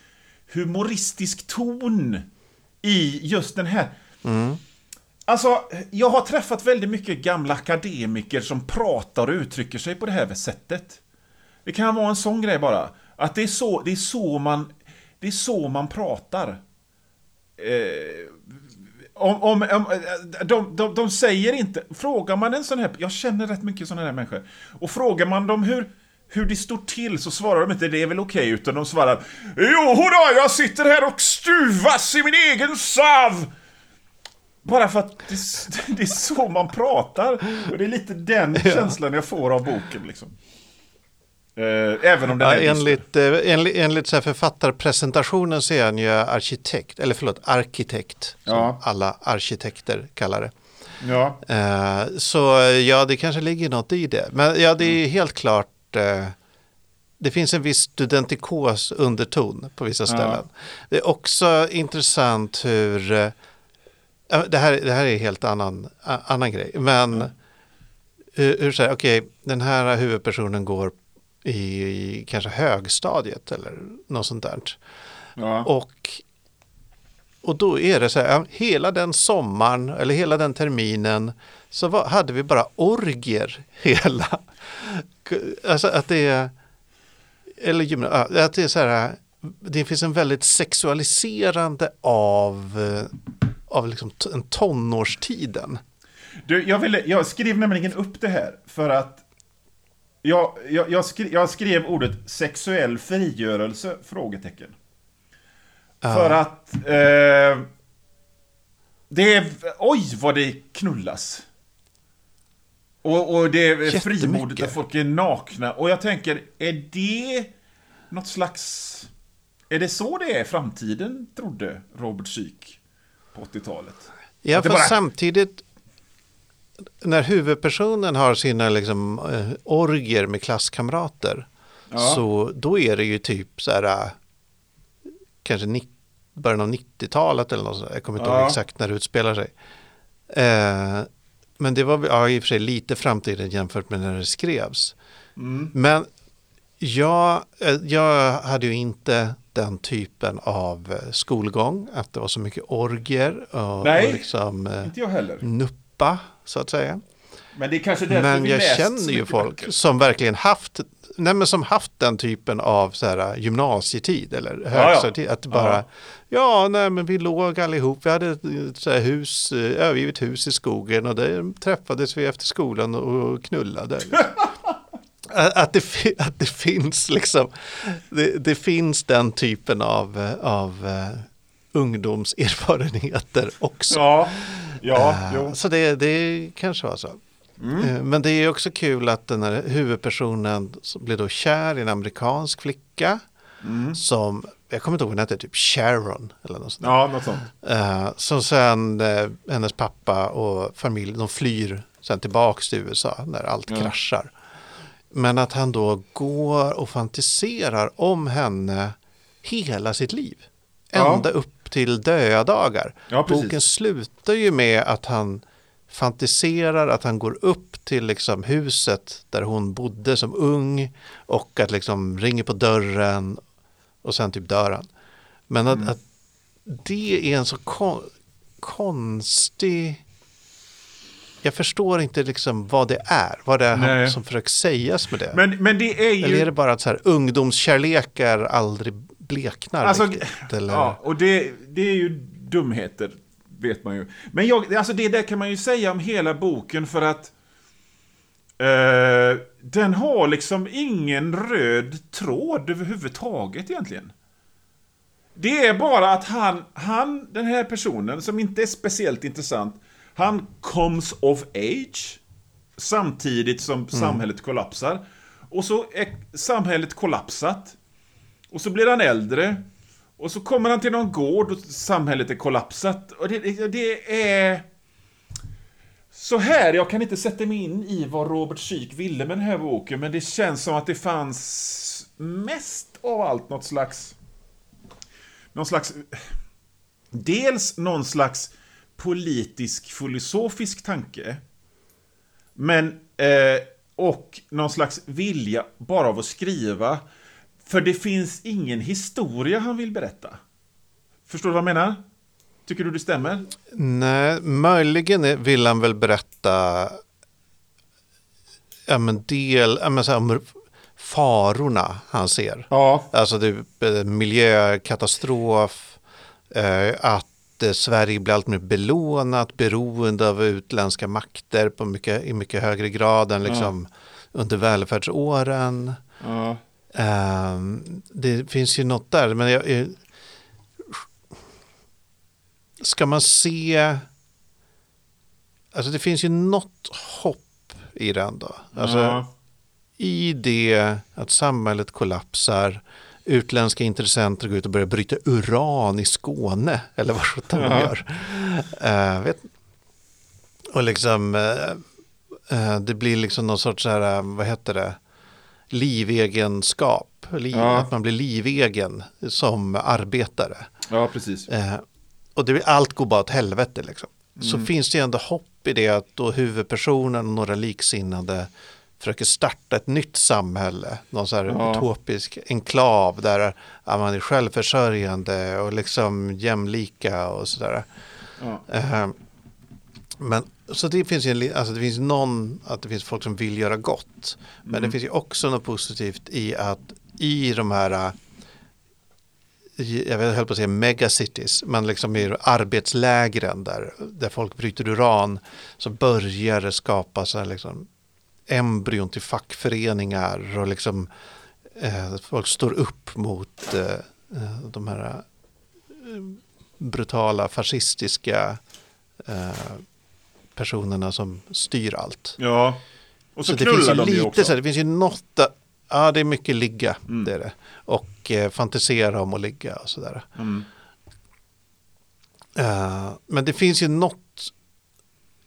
humoristisk ton i just den här. Alltså, jag har träffat väldigt mycket gamla akademiker som pratar och uttrycker sig på det här sättet. Det kan vara en sån grej bara. Att det är så, det är så, man, det är så man pratar. Eh, om, om, om, de, de, de säger inte... Frågar man en sån här... Jag känner rätt mycket såna här människor. Och frågar man dem hur, hur det står till så svarar de inte det är väl okej, utan de svarar Jo då, jag sitter här och stuvas i min egen sav! Bara för att det, det är så man pratar. Och det är lite den känslan jag får av boken liksom. Eh, även om den Ja, är enligt eh, enligt, enligt så författarpresentationen så är han ju arkitekt, eller förlåt, arkitekt, som Ja. alla arkitekter kallar det. Ja. Eh, så ja, det kanske ligger något i det. Men ja, det är helt klart. Det finns en viss studentikos underton på vissa ställen. Det är också intressant hur, ja, det, här, det här är helt annan, annan grej, men hur, hur säger okej, den här huvudpersonen går i, i kanske högstadiet eller något sånt där. Ja. Och, och då är det så här, hela den sommaren eller hela den terminen så var, hade vi bara orgier hela. Alltså att det är, eller gymna- ja, att det är så här, det finns en väldigt sexualiserande av, eh, av liksom tonårstiden. Du, jag, ville, jag skrev nämligen upp det här för att jag, jag, jag, skrev, jag skrev ordet sexuell frigörelse? Frågetecken. För att eh, det är, oj vad det knullas. Och, och det är frimodigt att folk är nakna. Och jag tänker, är det något slags... Är det så det är i framtiden, trodde Robert Syk på 80-talet? Ja, för bara- samtidigt när huvudpersonen har sina liksom, eh, orgier med klasskamrater Ja. så då är det ju typ så här eh, kanske början av 90-talet eller något sånt. Jag kommer inte Ja. ihåg exakt när det utspelar sig. Eh, men det var ja, i och för sig lite framtiden jämfört med när det skrevs. Mm. Men jag, eh, jag hade ju inte den typen av eh, skolgång, att det var så mycket orgier och, Nej. och liksom eh, Inte jag heller. nuppa så att säga. Men det är kanske därför Men jag känner ju folk som verkligen haft, nej men som haft den typen av så här, gymnasietid eller högstadietid. Att det bara, Ja. ja. nej men vi låg allihop, vi hade så här hus, övergivet hus i skogen och där träffades vi efter skolan och knullade. Att det, att det finns liksom, det, det finns den typen av, av uh, ungdomserfarenheter också. Ja, ja, jo. Så det, det kanske var så. Eh, Men det är också kul att den här huvudpersonen blir då kär i en amerikansk flicka som, jag kommer inte ihåg hon hette, typ Sharon eller något sånt. Ja, något sånt. Eh, som sen hennes pappa och familj, de flyr sen tillbaks till USA när allt Ja. kraschar. Men att han då går och fantiserar om henne hela sitt liv. Ja. Ända upp till dödagar. Ja. Boken slutar ju med att han fantiserar att han går upp till liksom huset där hon bodde som ung och att liksom ringer på dörren och sen typ dör han. Men att, Mm. att det är en så kon konstig... Jag förstår inte liksom vad det är, vad det är han som försöker sägas med det. Men, men det är ju... Eller är det bara att så här, ungdomskärlekar aldrig bleknar Alltså, riktigt? Eller? Ja, och det, det är ju dumheter, vet man ju. Men jag, alltså det där kan man ju säga om hela boken för att eh, den har liksom ingen röd tråd överhuvudtaget egentligen. Det är bara att han, han, den här personen som inte är speciellt intressant, han comes of age samtidigt som samhället kollapsar. Och så är samhället kollapsat. Och så blir han äldre. Och så kommer han till någon gård och samhället är kollapsat. Och det, det, det är... Så här, jag kan inte sätta mig in i vad Robert Syk ville med den här boken, men det känns som att det fanns mest av allt något slags... Någon slags... Dels någon slags politisk filosofisk tanke. Men... Eh, och någon slags vilja bara av att skriva. För det finns ingen historia han vill berätta. Förstår du vad jag menar? Tycker du det stämmer? Nej, möjligen vill han väl berätta ja, men del, ja, men så här, om farorna han ser. Ja. Alltså typ eh, miljökatastrof, eh, att eh, Sverige blir allt mer belånat, beroende av utländska makter på mycket, i mycket högre grad än liksom under välfärdsåren. ja. Ehm, det finns ju något där, men jag, jag, ska man se... Alltså det finns ju något hopp i den då. Alltså, ja. I det att samhället kollapsar, utländska intressenter går ut och börjar bryta uran i Skåne, eller vad sjutton de gör. Vet, Och liksom, eh, det blir liksom någon sorts, så här, vad heter det, livegenskap. Liv, Ja. Att man blir livegen som arbetare. Ja, precis. Eh, och det, allt går bara åt helvete liksom. Så Mm. finns det ju ändå hopp i det att då huvudpersonen och några liksinnade försöker starta ett nytt samhälle. Någon så här Ja. utopisk enklav där man är självförsörjande och liksom jämlika och sådär. Ja. Eh, men så det finns ju alltså det finns någon, att det finns folk som vill göra gott. Men Mm. det finns ju också något positivt i att i de här, eh, jag höll på att säga megacities, men liksom i arbetslägren där, där folk bryter uran, så börjar det skapas liksom embryon till fackföreningar och liksom eh, folk står upp mot eh, eh, de här eh, brutala fascistiska eh, personerna som styr allt. ja. Och så, det finns knullar ju de ju lite också. så här, det finns ju något, ja det är mycket ligga, Mm. det är det. Och eh, fantisera om att ligga och sådär. Mm. Eh, men det finns ju något,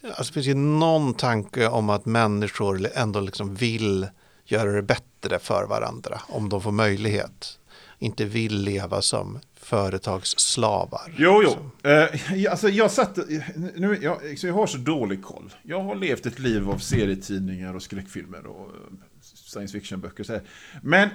alltså det finns ju någon tanke om att människor ändå liksom vill göra det bättre för varandra om de får möjlighet. Inte vill leva som företagsslavar. Jo, jo. Eh, alltså jag satt... Nu, jag, jag har så dålig koll. Jag har levt ett liv av serietidningar och skräckfilmer och eh, science fiction-böcker. Men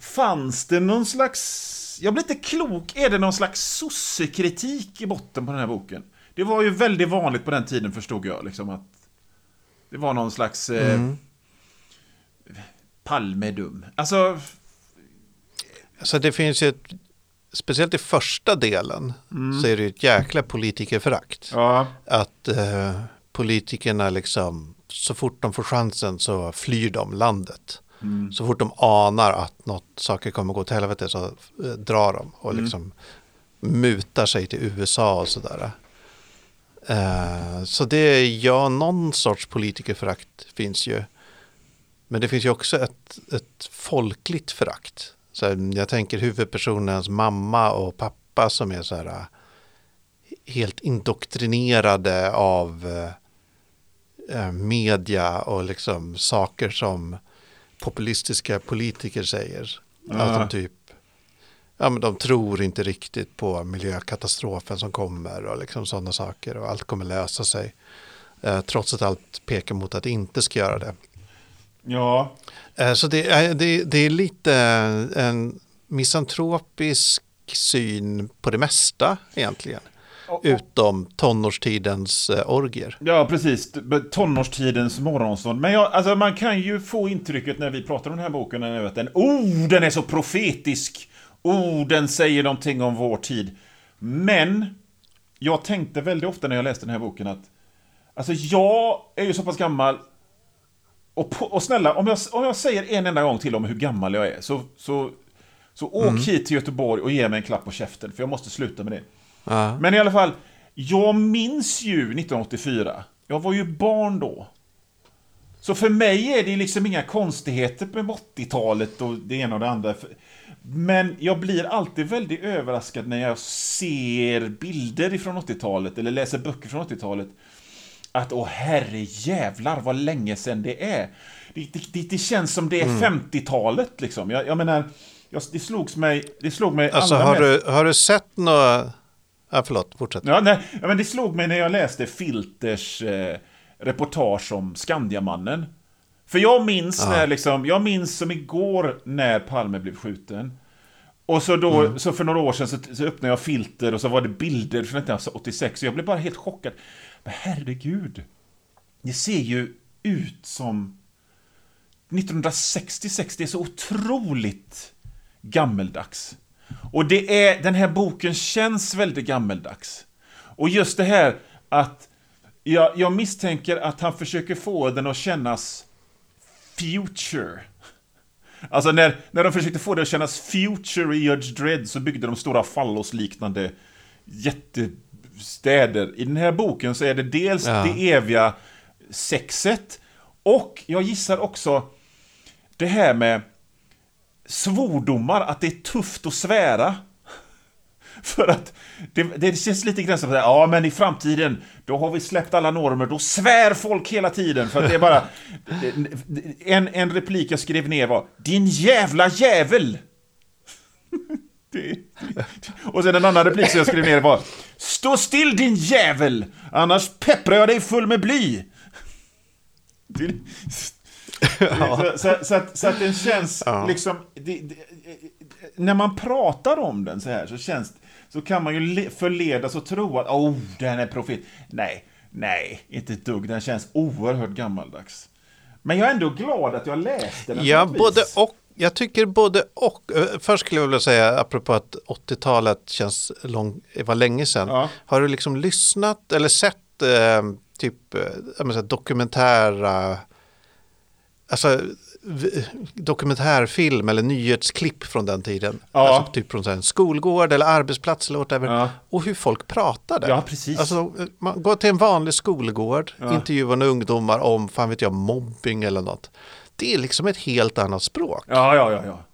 fanns det någon slags... Jag blir inte klok. Är det någon slags sossekritik i botten på den här boken? Det var ju väldigt vanligt på den tiden förstod jag. Liksom att det var någon slags... Eh, Mm. Palmedum. Alltså... Så det finns ju ett, speciellt i första delen så är det ju ett jäkla politikerförakt. Ja. Att eh, politikerna liksom, så fort de får chansen så flyr de landet. Mm. Så fort de anar att något saker kommer gå till helvete så eh, drar de och Mm. liksom mutar sig till USA och sådär. Eh, så det är ja, någon sorts politikerförakt finns ju. Men det finns ju också ett, ett folkligt förakt. Så jag tänker huvudpersonens mamma och pappa som är så här eh, helt indoktrinerade av eh, media och liksom saker som populistiska politiker säger. Ja. Att de typ, ja men de tror inte riktigt på miljökatastrofen som kommer och liksom sådana saker och allt kommer lösa sig. Eh, trots att allt pekar mot att det inte ska göra det. Ja. Eh, Så det är, det, det är lite en misantropisk syn på det mesta egentligen. Utom tonårstidens eh, orgier. Ja, precis. Tonårstidens morgonstånd. Men jag, alltså, man kan ju få intrycket när vi pratar om den här boken nu att den, oh, den är så profetisk. Oh, den säger någonting om vår tid. Men jag tänkte väldigt ofta när jag läste den här boken att Alltså jag är ju så pass gammal och, på, och snälla, om jag, om jag säger en enda gång till om hur gammal jag är så, så, så åk hit till Göteborg och ge mig en klapp på käften för jag måste sluta med det. Ja. Men i alla fall, jag minns ju 1984. Jag var ju barn då. Så för mig är det liksom inga konstigheter med 80-talet och det ena och det andra. Men jag blir alltid väldigt överraskad när jag ser bilder ifrån 80-talet eller läser böcker från 80-talet. Att åh herre jävlar vad länge sedan det är. Det, det, det, känns som det är 50-talet liksom. Jag, jag menar, jag, det slogs mig, det slog mig Alltså allra har mest- du, har du sett några... Ja, förlåt, fortsätt. Ja, nej, men det slog mig när jag läste Filters eh, reportage om Skandiamannen. För jag minns Ja. när liksom, jag minns som igår när Palme blev skjuten. Och så då, så för några år sedan så, så öppnade jag Filter och så var det bilder från 1986 och jag blev bara helt chockad. Men herregud. Det ser ju ut som 1966, det är så otroligt gammeldags. Och det är, den här boken känns väldigt gammeldags. Och just det här att jag, jag misstänker att han försöker få den att kännas future. Alltså när, när de försökte få det att kännas future i Judge Dredd så byggde de stora fallosliknande jättestäder. I den här boken så är det dels Ja. det eviga sexet och jag gissar också det här med svordomar, att det är tufft att svära. För att det, det känns lite grann som att ja men i framtiden då har vi släppt alla normer, då svär folk hela tiden för att det är bara en, en replik jag skrev ner var Din jävla jävel! Det, och sen en annan replik som jag skrev ner var Stå still din jävel! Annars pepprar jag dig full med bly! Det, ja. så, så, så, att, så att den känns ja. liksom När man pratar om den så här så känns Så kan man ju förledas och tro att oh, den är profet Nej, nej, inte ett dugg. Den känns oerhört gammaldags. Men jag är ändå glad att jag läste den. Ja, både och jag tycker både och. Eh, först skulle jag vilja säga, apropå att 80-talet känns lång, var länge sedan. Ja. Har du liksom lyssnat eller sett eh, typ eh, dokumentära, alltså dokumentärfilm eller nyhetsklipp från den tiden. Ja. Alltså typ från en skolgård eller arbetsplats eller whatever. Ja. Och hur folk pratade. Ja, precis. Alltså, man går till en vanlig skolgård, ja. intervjuar ungdomar om, fan vet jag, mobbing eller något det är liksom ett helt annat språk. Ja, ja, ja. ja.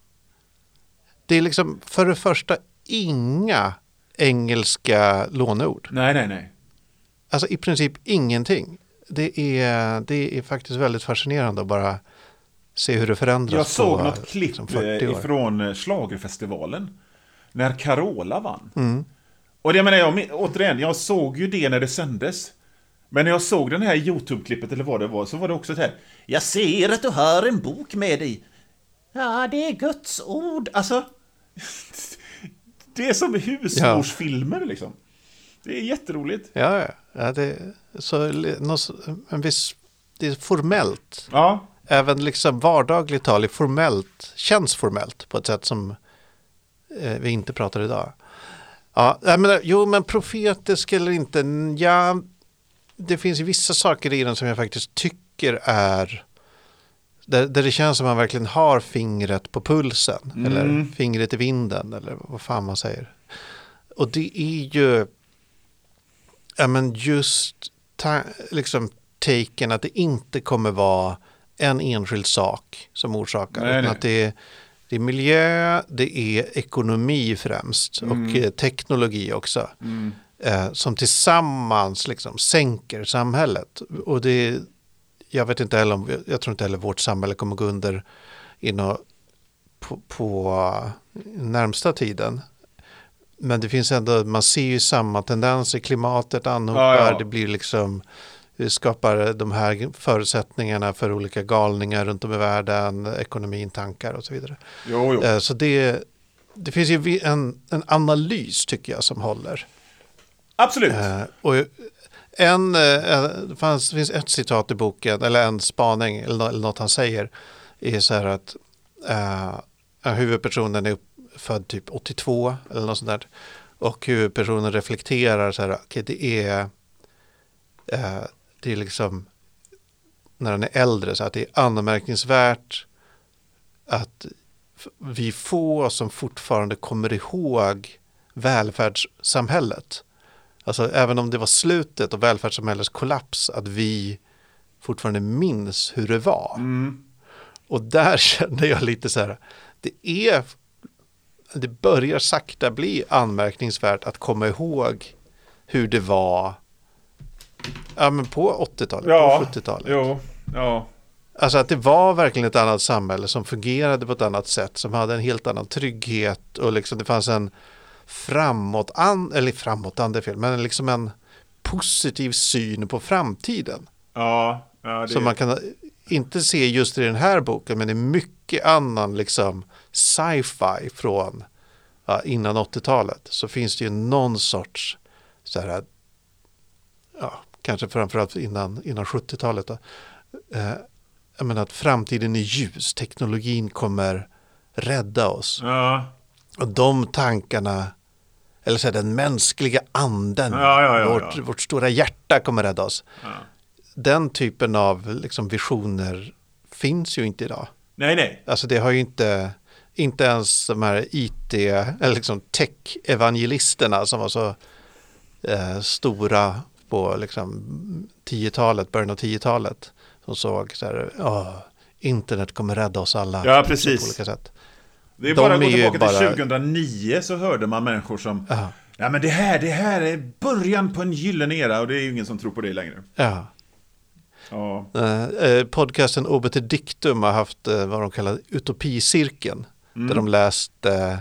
Det är liksom för det första inga engelska låneord. Nej, nej, nej. Alltså i princip ingenting. Det är, det är faktiskt väldigt fascinerande att bara se hur det förändras. Jag såg på, något klipp liksom ifrån eh, Slagerfestivalen. När Carola vann. Mm. Och det menar jag, återigen, jag såg ju det när det sändes. Men när jag såg den här YouTube-klippet eller vad det var så var det också så här. Jag ser att du har en bok med dig. Ja, det är Guds ord. Alltså. Det är som husmorsfilmer ja. liksom. Det är jätteroligt. Ja, ja. det, så, en viss, det är formellt. Ja. Även liksom vardagligt tal är formellt, känns formellt på ett sätt som eh, vi inte pratar idag. Ja, jag menar, jo men profetisk eller inte, ja, det finns vissa saker i den som jag faktiskt tycker är där, där det känns som man verkligen har fingret på pulsen mm. eller fingret i vinden eller vad fan man säger. Och det är ju ja, men just ta, liksom taken att det inte kommer vara en enskild sak som orsakar. Nej, nej. Att det är, det är miljö, det är ekonomi främst mm. och eh, teknologi också. Mm eh, som tillsammans liksom sänker samhället. Och det, jag vet inte heller om, jag tror inte heller vårt samhälle kommer gå under inom, på, på närmsta tiden. Men det finns ändå, man ser ju samma tendenser, klimatet anhopar, ja, ja. det blir liksom det skapar de här förutsättningarna för olika galningar runt om i världen, ekonomin, tankar och så vidare. Jo, jo. Eh, så det, det finns ju en, en analys tycker jag som håller. Absolut. Eh, och en, eh, det fanns, finns ett citat i boken, eller en spaning, eller, något han säger, är så här att eh, huvudpersonen är född typ 82 eller något sånt där. Och huvudpersonen reflekterar så här, okay, det är, eh, det är liksom, när han är äldre, så att det är anmärkningsvärt att vi få som fortfarande kommer ihåg välfärdssamhället. Alltså även om det var slutet och välfärdssamhällets kollaps, att vi fortfarande minns hur det var. Mm. Och där kände jag lite så här, det är, det börjar sakta bli anmärkningsvärt att komma ihåg hur det var ja, men på 80-talet, ja, på 70-talet. Jo, ja. Alltså att det var verkligen ett annat samhälle som fungerade på ett annat sätt, som hade en helt annan trygghet och liksom det fanns en framåt, eller framåtande fel, men liksom en positiv syn på framtiden. Ja, ja det... Som man kan inte se just i den här boken, men i mycket annan liksom sci-fi från ja, innan 80-talet så finns det ju någon sorts så här, ja, kanske framförallt innan, innan 70-talet. Eh, jag menar att framtiden är ljus, teknologin kommer rädda oss. Ja. Och de tankarna eller så här, den mänskliga anden, ja, ja, vårt, vårt, stora hjärta kommer rädda oss. Den typen av liksom, visioner finns ju inte idag. Nej, nej. Alltså det har ju inte, inte ens de här IT, eller liksom tech-evangelisterna som var så eh, stora på liksom 10-talet, början av 10-talet. Som såg så här, oh, internet kommer rädda oss alla. Ja, precis. På olika sätt. Det är De bara att gå tillbaka bara- till 2009 så hörde man människor som... Ja. Nej men det här, det här är början på en gyllene era och det är ju ingen som tror på det längre. Ja. Ja. Eh, eh, podcasten Obiter Dictum har haft eh, vad de kallar utopicirkeln. Mm. Där de läste eh,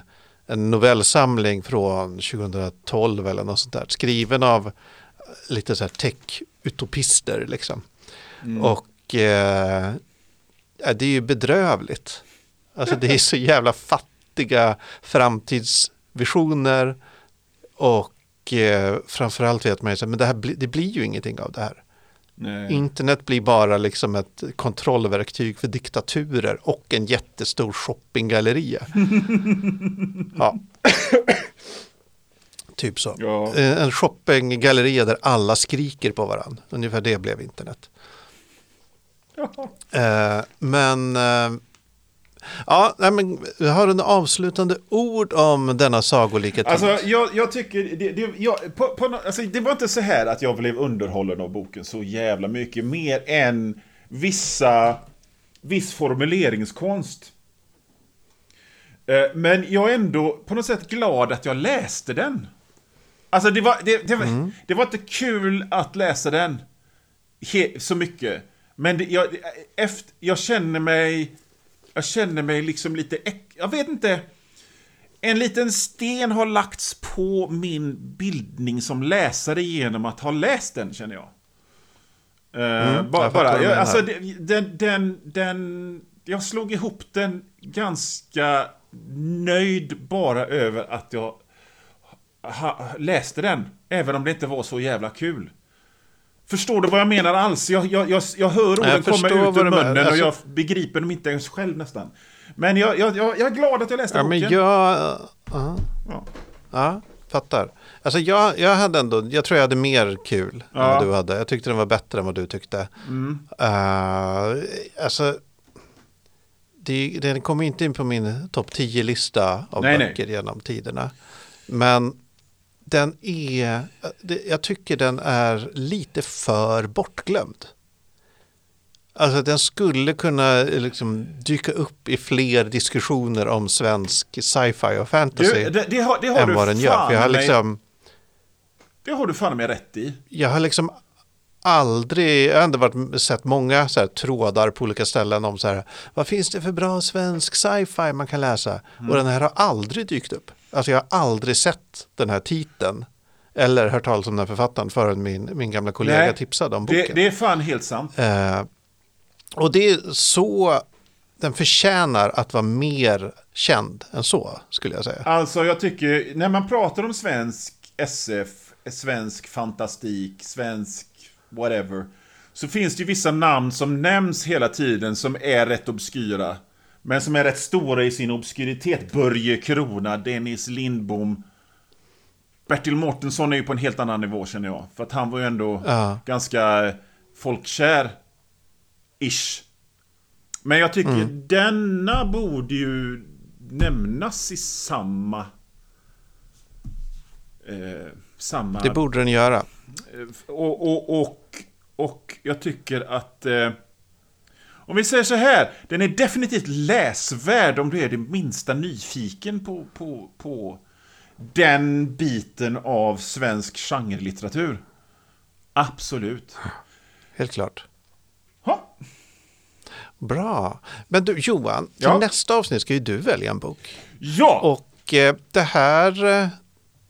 en novellsamling från 2012 eller något sånt där. Skriven av lite så här tech-utopister liksom. Mm. Och eh, det är ju bedrövligt. Alltså det är så jävla fattiga framtidsvisioner. Och eh, framförallt vet man ju att det, här bli, det blir ju ingenting av det här. Nej. Internet blir bara liksom ett kontrollverktyg för diktaturer och en jättestor shoppinggalleria. ja. Typ så. Ja. Eh, En shoppinggalleria där alla skriker på varandra. Ungefär det blev internet. Eh, men eh, ja, nej, men har en avslutande ord om denna sagolika tid. Alltså, jag, jag tycker... Det, det, jag, på, på, alltså, det var inte så här att jag blev underhållen av boken så jävla mycket. Mer än vissa... Viss formuleringskonst. Men jag är ändå på något sätt glad att jag läste den. Alltså det var, det, det, var, det var inte kul att läsa den he, så mycket. Men det, jag, efter, jag känner mig... Jag känner mig liksom lite... Jag vet inte. En liten sten har lagts på min bildning som läsare genom att ha läst den, känner jag. Eh, Mm, bara, fattar bara. du Jag, alltså, den, den, den... Jag slog ihop den ganska nöjd bara över att jag ha, läste den. Även om det inte var så jävla kul. Förstår du vad jag menar alls? Jag, jag, jag, jag hör orden komma ut ur munnen och Alltså- jag begriper dem inte ens själv nästan. Men jag, jag, jag, jag är glad att jag läste ja, boken. men jag... ja. Ja. Ja, fattar. Alltså jag, jag hade ändå, jag tror jag hade mer kul än Ja. vad du hade. Jag tyckte den var bättre än vad du tyckte. Mm. Uh, alltså, det, den kommer inte in på min topp 10-lista av Nej, nej. böcker genom tiderna. Men den är, jag tycker den är lite för bortglömd. Alltså den skulle kunna liksom dyka upp i fler diskussioner om svensk sci-fi och fantasy Du, det, det har, det har än du vad den gör. För jag har mig- liksom, Det har du fan med rätt i. jag har liksom aldrig, jag har ändå varit, sett många så här trådar på olika ställen om så här, vad finns det för bra svensk sci-fi man kan läsa? Mm. Och den här har aldrig dykt upp. Alltså jag har aldrig sett den här titeln. Eller hört talas om den här författaren förrän min, min gamla kollega Nej, tipsade om Det, boken. det är fan helt sant. Eh, och det är så, den förtjänar att vara mer känd än så, skulle jag säga. Alltså jag tycker, när man pratar om svensk SF, svensk fantastik, svensk whatever. Så finns det ju vissa namn som nämns hela tiden som är rätt obskyra. Men som är rätt stora i sin obskyritet. Börje Krona, Dennis Lindbom. Bertil Mårtensson är ju på en helt annan nivå känner jag. För att han var ju ändå Ja. ganska folkkär. Ish. Men jag tycker Mm. denna borde ju nämnas i samma... Eh, samma... Det borde den göra. Eh, Och, och, och, och jag tycker att... Eh, om vi säger så här, den är definitivt läsvärd om du är det minsta nyfiken på, på, på den biten av svensk genrelitteratur. Absolut. Helt klart. Ha. Bra. Men du Johan, till Ja. nästa avsnitt ska ju du välja en bok. Ja, Och eh, det här, eh,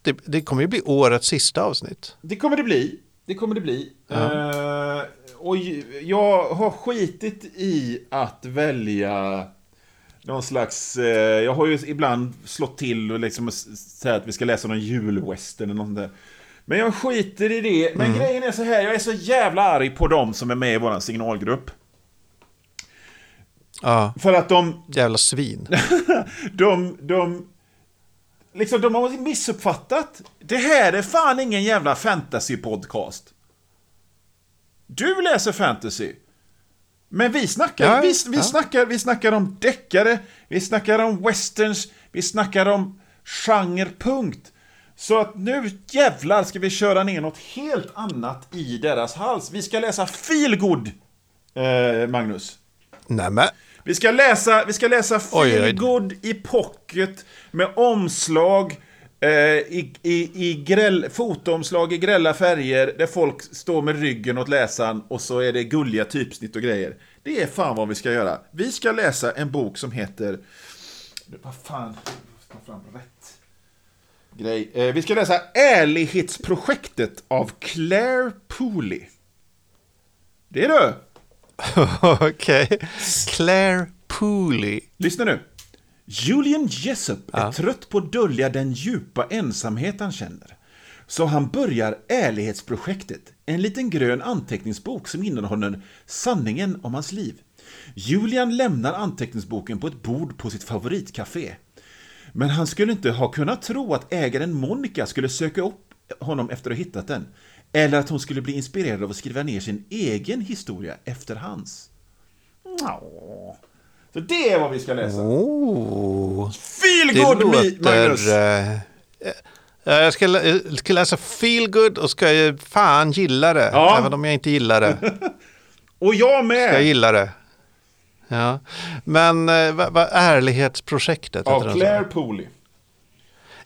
det, det kommer ju bli årets sista avsnitt. det kommer det bli. Det kommer det bli. Eh, och jag har skitit i att välja någon slags... Eh, jag har ju ibland slått till och liksom säga att vi ska läsa någon julwestern eller något där. Men jag skiter i det. Men grejen är så här, jag är så jävla arg på dem som är med i vår signalgrupp. Ja, För att de, jävla svin. de, de, liksom de har missuppfattat. Det här är fan ingen jävla fantasy-podcast. Du läser fantasy. Men vi snackar, Ja, vi, vi, ja. snackar, vi snackar om deckare, vi snackar om westerns, vi snackar om genre, punkt. Så att nu jävlar ska vi köra ner något helt annat i deras hals. Vi ska läsa feelgood, eh, Magnus. Nämen, Vi ska läsa, vi ska läsa Oj, Feel oj. Good i pocket med omslag i, i, i gräll, fotoomslag i grälla färger där folk står med ryggen åt läsaren och så är det gulliga typsnitt och grejer. Det är fan vad vi ska göra. Vi ska läsa en bok som heter... Vad fan? Ta fram rätt grej. Eh, vi ska läsa Ärlighetsprojektet av Claire Pooley. Det är du! Okej. Claire Pooley. Lyssna nu. Julian Jessup är trött på att dölja den djupa ensamhet han känner. Så han börjar Ärlighetsprojektet, en liten grön anteckningsbok som innehåller sanningen om hans liv. Julian lämnar anteckningsboken på ett bord på sitt favoritcafé. Men han skulle inte ha kunnat tro att ägaren Monica skulle söka upp honom efter att ha hittat den. Eller att hon skulle bli inspirerad av att skriva ner sin egen historia efter hans. Åh. Så det är vad vi ska läsa. Oh. Feel Det good me, låter... Magnus! eh, eh, jag ska, lä- jag ska läsa feel good och ska jag fan gilla det. Ja. Även om jag inte gillar det. Och jag Jag med! gillar det. Ja. Men eh, vad vad ärlighetsprojektet? Av så? Claire Pooley.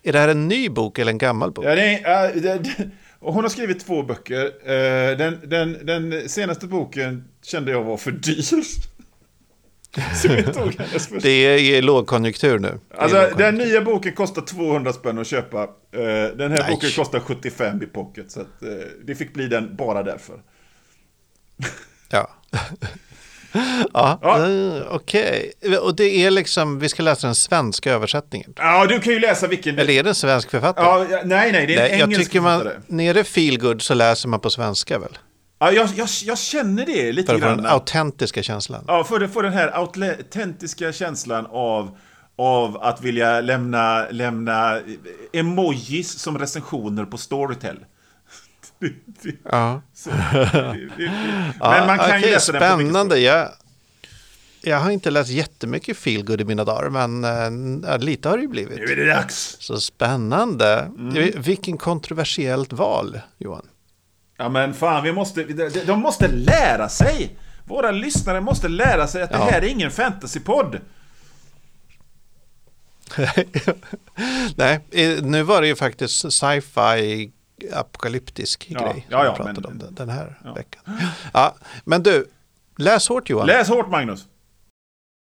Är det här en ny bok eller en gammal bok? Ja, det är, äh, det, hon har skrivit två böcker. Eh, den, den, den senaste boken kände jag var för dyr. Så jag tog hennes första. Det är lågkonjunktur nu. Alltså, lågkonjunktur. den nya boken kostar 200 spänn att köpa. Eh, den här Nej. boken kostar 75 i pocket. Så att, eh, det fick bli den bara därför. Ja. ja, Ja. eh, okej. Och det är liksom, vi ska läsa den svenska översättningen. Ja, du kan ju läsa vilken... Eller är det en svensk författare? Ja, nej, nej, det är en Nej, jag engelsk tycker man, författare. nere feel good så läser man på svenska väl? Ja, jag, jag, jag känner det lite För grann. den autentiska känslan. Ja, för, för den här autentiska känslan av, av att vilja lämna, lämna emojis som recensioner på Storytel. Ja. så, Men man kan ju okej, läsa den Spännande. Jag, jag har inte läst jättemycket feel good i mina dagar, men ja, lite har det ju språk. Nu blivit. är det dags! Så spännande. Mm. Vilken kontroversiellt val, Johan. Ja, men fan, vi måste, de, måste lära sig! Våra lyssnare måste lära sig att det Ja. här är ingen fantasypodd. Nej, nu var det ju faktiskt sci-fi apokalyptisk Ja, grej ja, ja, pratade men- om den, den här ja. veckan. Ja, men du, läs hårt Johan. Läs hårt, Magnus!